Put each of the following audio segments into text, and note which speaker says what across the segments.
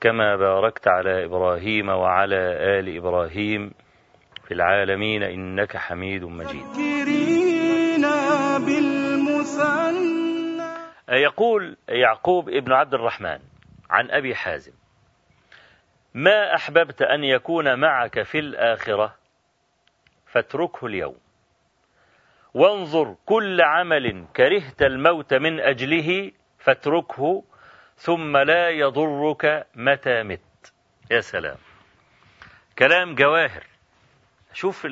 Speaker 1: كما باركت على إبراهيم وعلى آل إبراهيم في العالمين إنك حميد مجيد. يقول يعقوب ابن عبد الرحمن عن أبي حازم ما أحببت أن يكون معك في الآخرة؟ فاتركه اليوم. وانظر كل عمل كرهت الموت من أجله فاتركه ثم لا يضرك متى مت. يا سلام. كلام جواهر. شوف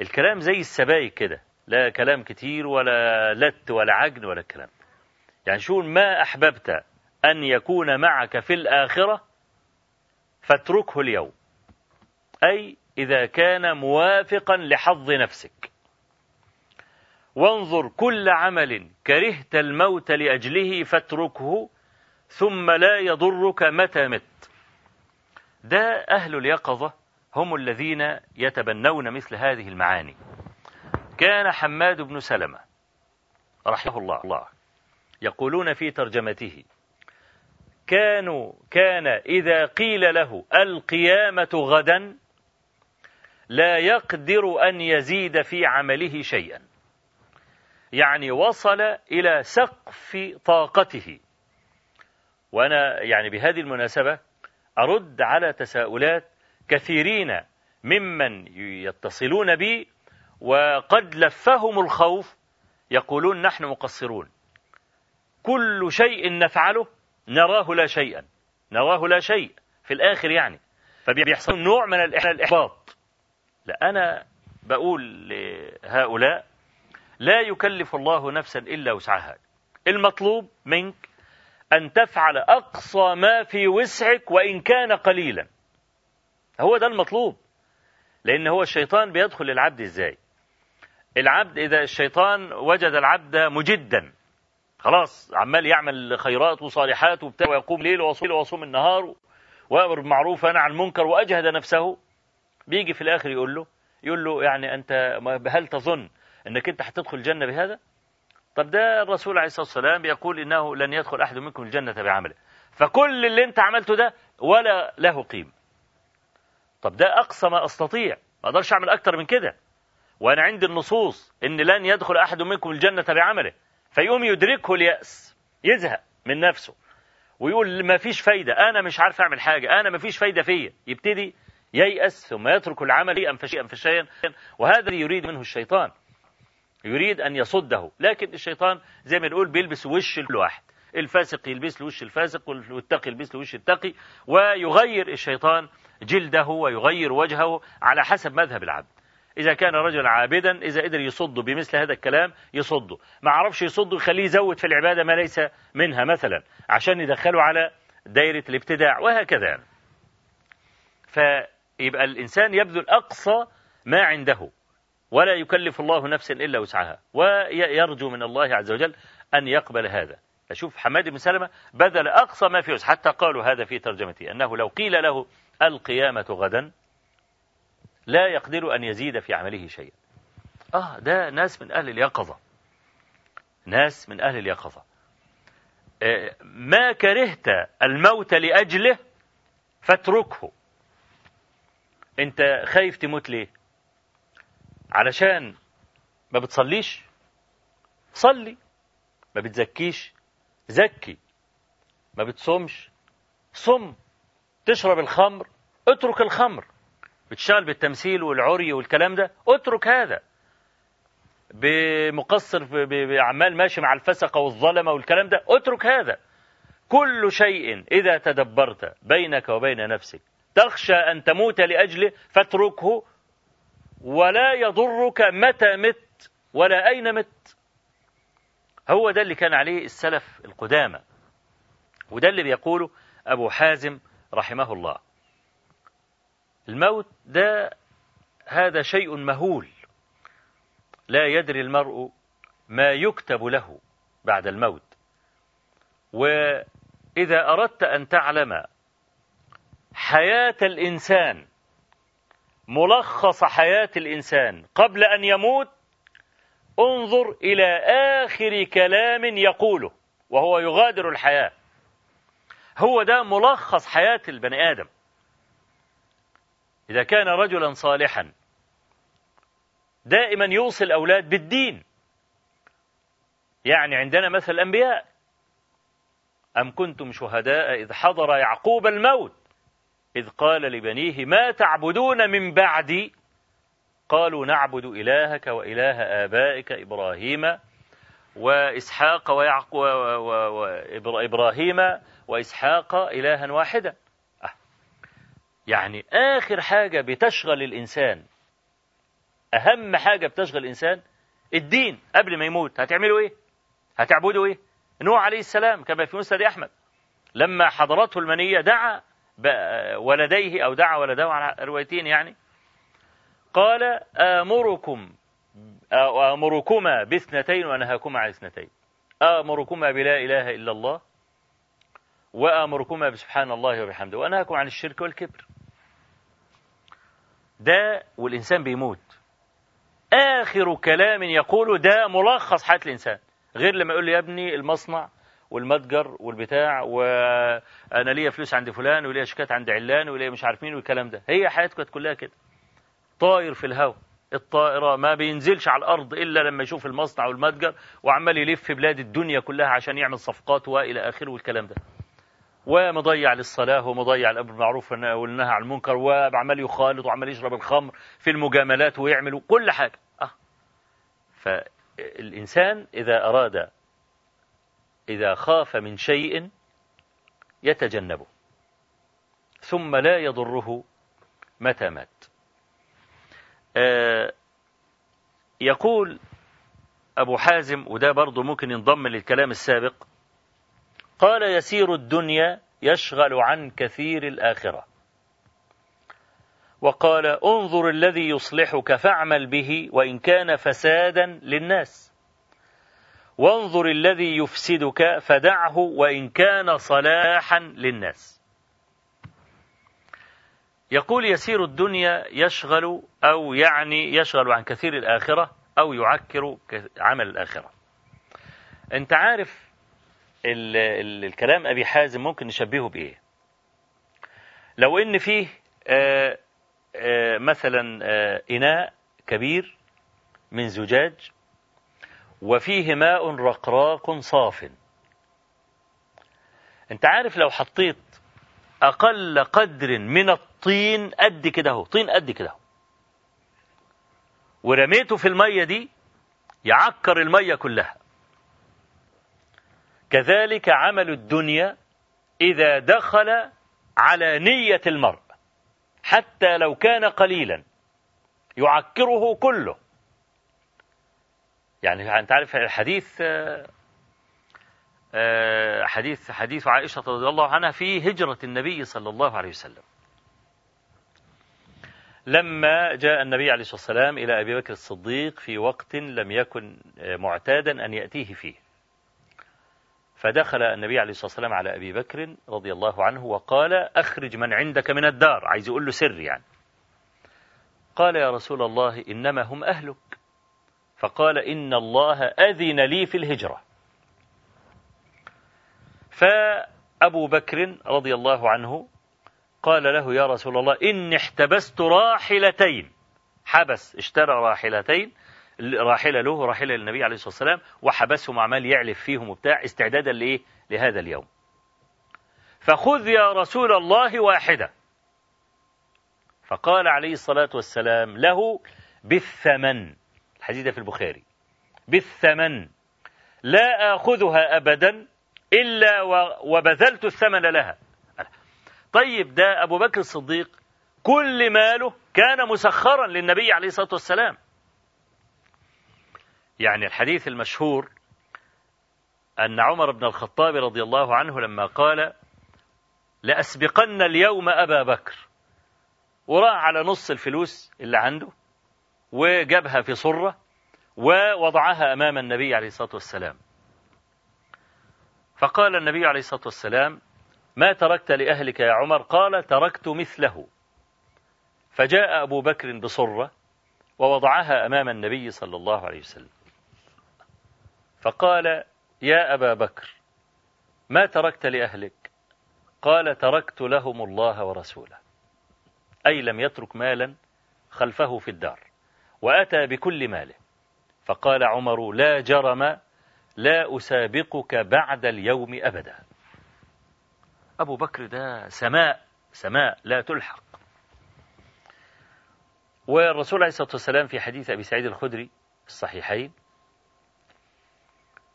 Speaker 1: الكلام زي السبايك كده. لا كلام كتير ولا لت ولا عجن ولا الكلام. يعني شو ما أحببت أن يكون معك في الآخرة فاتركه اليوم. أي إذا كان موافقا لحظ نفسك. وانظر كل عمل كرهت الموت لأجله فاتركه ثم لا يضرك متى مت. ده أهل اليقظة هم الذين يتبنون مثل هذه المعاني. كان حماد بن سلمة رحمه الله, الله يقولون في ترجمته كانوا كان إذا قيل له القيامة غدا لا يقدر أن يزيد في عمله شيئا. يعني وصل إلى سقف طاقته. وأنا يعني بهذه المناسبة أرد على تساؤلات كثيرين ممن يتصلون بي وقد لفهم الخوف يقولون نحن مقصرون. كل شيء نفعله نراه لا شيئا نراه لا شيء في الآخر يعني. فبيحصل نوع من الإحباط. لا أنا بقول لهؤلاء لا يكلف الله نفسا إلا وسعها. المطلوب منك أن تفعل أقصى ما في وسعك وإن كان قليلا. هو ده المطلوب. لأن هو الشيطان بيدخل للعبد إزاي؟ العبد إذا الشيطان وجد العبد مجدا. خلاص عمال يعمل خيرات وصالحات وبتاع ويقوم ليل ويصوم ويصوم النهار ويأمر بالمعروف عن المنكر وأجهد نفسه. بيجي في الآخر يقول له يقول له يعني أنت هل تظن أنك أنت هتدخل الجنة بهذا؟ طب ده الرسول عليه الصلاة والسلام يقول إنه لن يدخل أحد منكم الجنة بعمله. فكل اللي أنت عملته ده ولا له قيمة. طب ده أقصى ما أستطيع. ما أقدرش أعمل أكتر من كده. وأنا عندي النصوص إن لن يدخل أحد منكم الجنة بعمله. فيقوم يدركه اليأس. يزهق من نفسه. ويقول ما فيش فايدة. أنا مش عارف أعمل حاجة. أنا ما فيش فايدة فيا. يبتدي ييأس ثم يترك العمل أنفشيا أنفشيا وهذا يريد منه الشيطان. يريد أن يصده. لكن الشيطان زي ما نقول بيلبس وش الواحد. الفاسق يلبس له وش الفاسق والتقي يلبس له وش التقي ويغير الشيطان جلده ويغير وجهه على حسب مذهب العبد. إذا كان رجلا عابدا إذا قدر يصده بمثل هذا الكلام يصده. ما عرفش يصده يخليه يزود في العبادة ما ليس منها مثلا عشان يدخله على دائرة الابتداع وهكذا. فيبقى الإنسان يبذل أقصى ما عنده. ولا يكلف الله نفسا إلا وسعها. ويرجو من الله عز وجل أن يقبل هذا. أشوف حماد بن سلمة بذل أقصى ما في حتى قالوا هذا في ترجمتي أنه لو قيل له القيامة غدا لا يقدر أن يزيد في عمله شيئا. آه ده ناس من أهل اليقظة. ناس من أهل اليقظة. آه ما كرهت الموت لأجله فاتركه. أنت خايف تموت ليه؟ علشان ما بتصليش. صلي. ما بتزكيش. زكي. ما بتصومش. صم. تشرب الخمر. اترك الخمر. بتشتغل بالتمثيل والعري والكلام ده. اترك هذا. بمقصر بأعمال ماشي مع الفسقة والظلمة والكلام ده. اترك هذا. كل شيء إذا تدبرت بينك وبين نفسك. تخشى أن تموت لأجله فاتركه ولا يضرك متى مت ولا أين مت. هو ده اللي كان عليه السلف القدامى. وده اللي بيقوله أبو حازم رحمه الله. الموت ده هذا شيء مهول. لا يدري المرء ما يكتب له بعد الموت. وإذا أردت أن تعلم حياة الإنسان ملخص حياة الإنسان. قبل أن يموت انظر إلى آخر كلام يقوله وهو يغادر الحياة. هو ده ملخص حياة البني آدم. إذا كان رجلا صالحا دائما يوصي الأولاد بالدين. يعني عندنا مثل الأنبياء. أم كنتم شهداء إذ حضر يعقوب الموت؟ إذ قال لبنيه ما تعبدون من بعدي قالوا نعبد إلهك وإله آبائك إبراهيم وإسحاق ويعقوب وإبراهيم وإسحاق إلها واحدا أه. يعني آخر حاجة بتشغل الإنسان أهم حاجة بتشغل الإنسان الدين قبل ما يموت هتعملوا إيه؟ هتعبدوا إيه؟ نوح عليه السلام كما في مسند أحمد لما حضرته المنية دعا ولديه أو دعا ولديه على روايتين يعني. قال آمركم آمركما باثنتين وأنهاكما عن اثنتين. آمركما بلا إله إلا الله وآمركما بسبحان الله وبحمده. وأنهاكم عن الشرك والكبر. ده والإنسان بيموت. آخر كلام يقوله ده ملخص حياة الإنسان. غير لما يقول لي يا ابني المصنع والمتجر والبتاع وأنا ليا فلوس عند فلان وليا شيكات عند علان وليا مش عارف مين والكلام ده. هي حياتك كانت كلها كده. طاير في الهواء الطائرة ما بينزلش على الأرض إلا لما يشوف المصنع والمتجر وعمال يلف في بلاد الدنيا كلها عشان يعمل صفقات وإلى آخره والكلام ده. ومضيع للصلاة ومضيع الأمر بالمعروف والنهي عن المنكر وعمال يخالط وعمال يشرب الخمر في المجاملات ويعمل كل حاجة. أه. فالإنسان إذا أراد إذا خاف من شيء يتجنبه ثم لا يضره متى مات. آه يقول أبو حازم وده برضه ممكن ينضم للكلام السابق قال يسير الدنيا يشغل عن كثير الآخرة. وقال انظر الذي يصلحك فاعمل به وإن كان فسادا للناس. وانظر الذي يفسدك فدعه وإن كان صلاحا للناس. يقول يسير الدنيا يشغل أو يعني يشغل عن كثير الآخرة أو يعكر عمل الآخرة. أنت عارف ال ال الكلام أبي حازم ممكن نشبهه بإيه؟ لو إن فيه آآ آآ مثلا آآ إناء كبير من زجاج وفيه ماء رقراق صاف. انت عارف لو حطيت أقل قدر من الطين قد كده اهو طين قد كده اهو. ورميته في المية دي يعكر المية كلها. كذلك عمل الدنيا إذا دخل على نية المرء حتى لو كان قليلا يعكره كله. يعني أنت عارف الحديث حديث حديث عائشة رضي الله عنها في هجرة النبي صلى الله عليه وسلم. لما جاء النبي عليه الصلاة والسلام إلى أبي بكر الصديق في وقت لم يكن معتادا أن يأتيه فيه. فدخل النبي عليه الصلاة والسلام على أبي بكر رضي الله عنه وقال أخرج من عندك من الدار. عايز يقول له سر يعني. قال يا رسول الله إنما هم أهلك. فقال إن الله أذن لي في الهجرة. فأبو بكر رضي الله عنه قال له يا رسول الله إني احتبست راحلتين. حبس اشترى راحلتين راحلة له راحلة للنبي عليه الصلاة والسلام وحبسهم عمال يعلف فيهم وبتاع استعدادا لإيه؟ لهذا اليوم. فخذ يا رسول الله واحدة. فقال عليه الصلاة والسلام له بالثمن. الحديث في البخاري. بالثمن. لا آخذها أبدا إلا وبذلت الثمن لها. طيب ده أبو بكر الصديق كل ماله كان مسخرا للنبي عليه الصلاة والسلام. يعني الحديث المشهور أن عمر بن الخطاب رضي الله عنه لما قال لأسبقن اليوم أبا بكر. وراح على نص الفلوس اللي عنده. وجابها في صرة ووضعها أمام النبي عليه الصلاة والسلام. فقال النبي عليه الصلاة والسلام ما تركت لأهلك يا عمر؟ قال تركت مثله. فجاء أبو بكر بصرة ووضعها أمام النبي صلى الله عليه وسلم. فقال يا أبا بكر ما تركت لأهلك؟ قال تركت لهم الله ورسوله. أي لم يترك مالا خلفه في الدار. وأتى بكل ماله. فقال عمر لا جرم لا أسابقك بعد اليوم أبدا. أبو بكر ده سماء سماء لا تلحق. والرسول عليه الصلاة والسلام في حديث أبي سعيد الخدري الصحيحين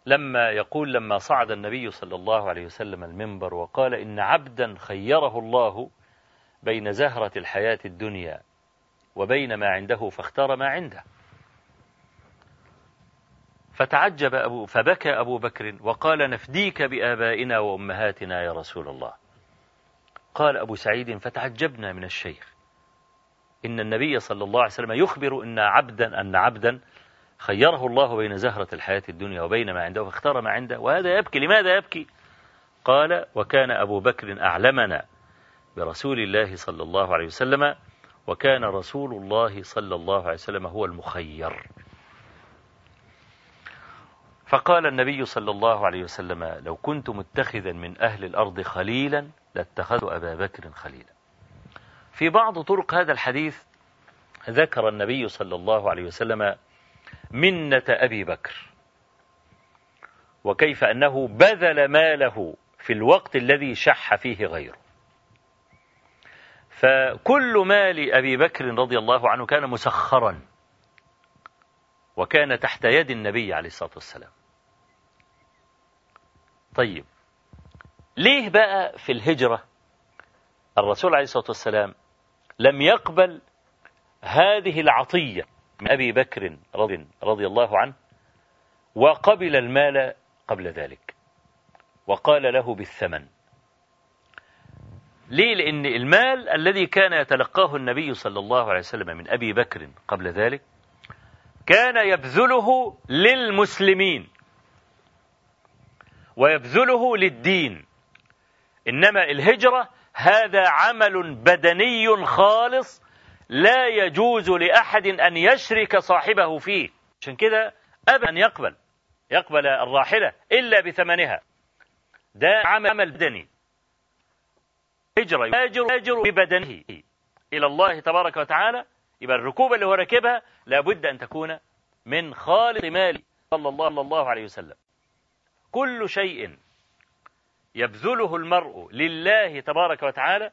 Speaker 1: لما يقول لما صعد النبي صلى الله عليه وسلم المنبر وقال إن عبدا خيره الله بين زهرة الحياة الدنيا وبين ما عنده فاختار ما عنده. فتعجب أبو فبكى أبو بكر وقال نفديك بآبائنا وأمهاتنا يا رسول الله. قال أبو سعيد فتعجبنا من الشيخ. إن النبي صلى الله عليه وسلم يخبر أن عبدا أن عبدا خيره الله بين زهرة الحياة الدنيا وبين ما عنده فاختار ما عنده وهذا يبكي. لماذا يبكي؟ قال وكان أبو بكر أعلمنا برسول الله صلى الله عليه وسلم وكان رسول الله صلى الله عليه وسلم هو المخير. فقال النبي صلى الله عليه وسلم لو كنت متخذا من أهل الأرض خليلا لاتخذت أبا بكر خليلا. في بعض طرق هذا الحديث ذكر النبي صلى الله عليه وسلم منة أبي بكر. وكيف أنه بذل ماله في الوقت الذي شح فيه غيره. فكل مال أبي بكر رضي الله عنه كان مسخرا وكان تحت يد النبي عليه الصلاة والسلام. طيب ليه بقى في الهجرة الرسول عليه الصلاة والسلام لم يقبل هذه العطية من أبي بكر رضي, رضي الله عنه وقبل المال قبل ذلك؟ وقال له بالثمن. ليه؟ لأن المال الذي كان يتلقاه النبي صلى الله عليه وسلم من أبي بكر قبل ذلك كان يبذله للمسلمين ويبذله للدين. إنما الهجرة هذا عمل بدني خالص لا يجوز لأحد أن يشرك صاحبه فيه. عشان كده أبدا أن يقبل يقبل الراحلة إلا بثمنها. ده عمل بدني. هجرة يهاجر ببدنه إلى الله تبارك وتعالى. يبقى الركوب اللي هو راكبها لابد أن تكون من خالق مال صلى الله, الله عليه وسلم. كل شيء يبذله المرء لله تبارك وتعالى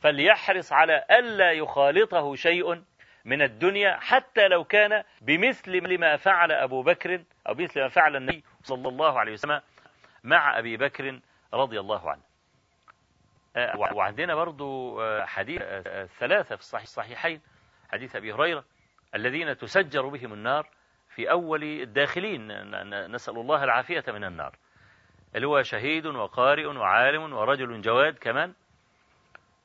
Speaker 1: فليحرص على ألا يخالطه شيء من الدنيا حتى لو كان بمثل ما فعل أبو بكر أو مثل ما فعل النبي صلى الله عليه وسلم مع أبي بكر رضي الله عنه. وعندنا برضو آه، حديث آه، في الصحيحين. حديث أبي هريرة الذين تسجر بهم النار في أول الداخلين نسأل الله العافية من النار. اللي هو شهيد وقارئ وعالم ورجل جواد كمان.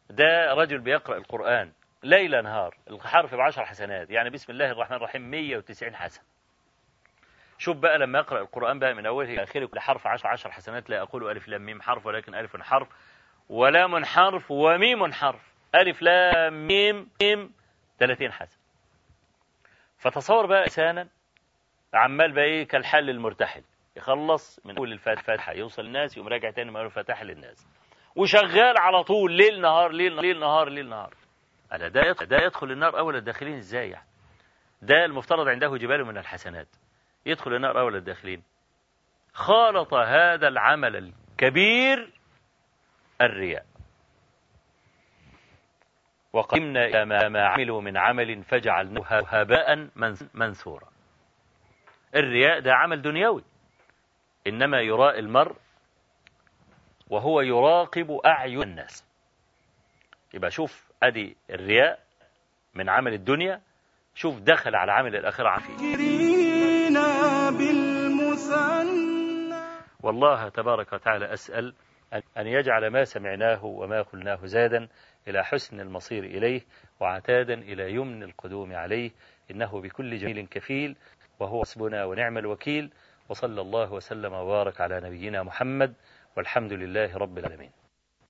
Speaker 1: ده رجل بيقرأ القرآن ليل نهار الحرف بعشر حسنات. يعني بسم الله الرحمن الرحيم 190 حسن. شوف بقى لما يقرأ القرآن بقى من أوله إلى آخره كل حرف عشر عشر حسنات لا أقول ألف لام ميم حرف ولكن ألف حرف. ولام حرف وميم حرف. ألف لام ميم ميم 30 حسن فتصور بقى إنسانا عمال بقى إيه كالحل المرتحل. يخلص من أول الفاتحة يوصل الناس يقوم راجع تاني من أول الفاتحة للناس. وشغال على طول ليل نهار ليل ليل نهار ليل نهار. ألا ده يدخل, ده يدخل النار أول الداخلين إزاي يعني؟ ده المفترض عنده جبال من الحسنات. يدخل النار أول الداخلين. خالط هذا العمل الكبير الرياء. وقدمنا إلى ما عملوا من عمل فجعلناه هباء منثورا. الرياء ده عمل دنيوي. إنما يراء المرء وهو يراقب أعين الناس. يبقى شوف أدي الرياء من عمل الدنيا. شوف دخل على عمل الآخرة عفيف والله تبارك وتعالى أسأل أن يجعل ما سمعناه وما قلناه زادا إلى حسن المصير إليه وعتادا إلى يمن القدوم عليه. إنه بكل جميل كفيل وهو حسبنا ونعم الوكيل. وصلى الله وسلم وبارك على نبينا محمد والحمد لله رب العالمين.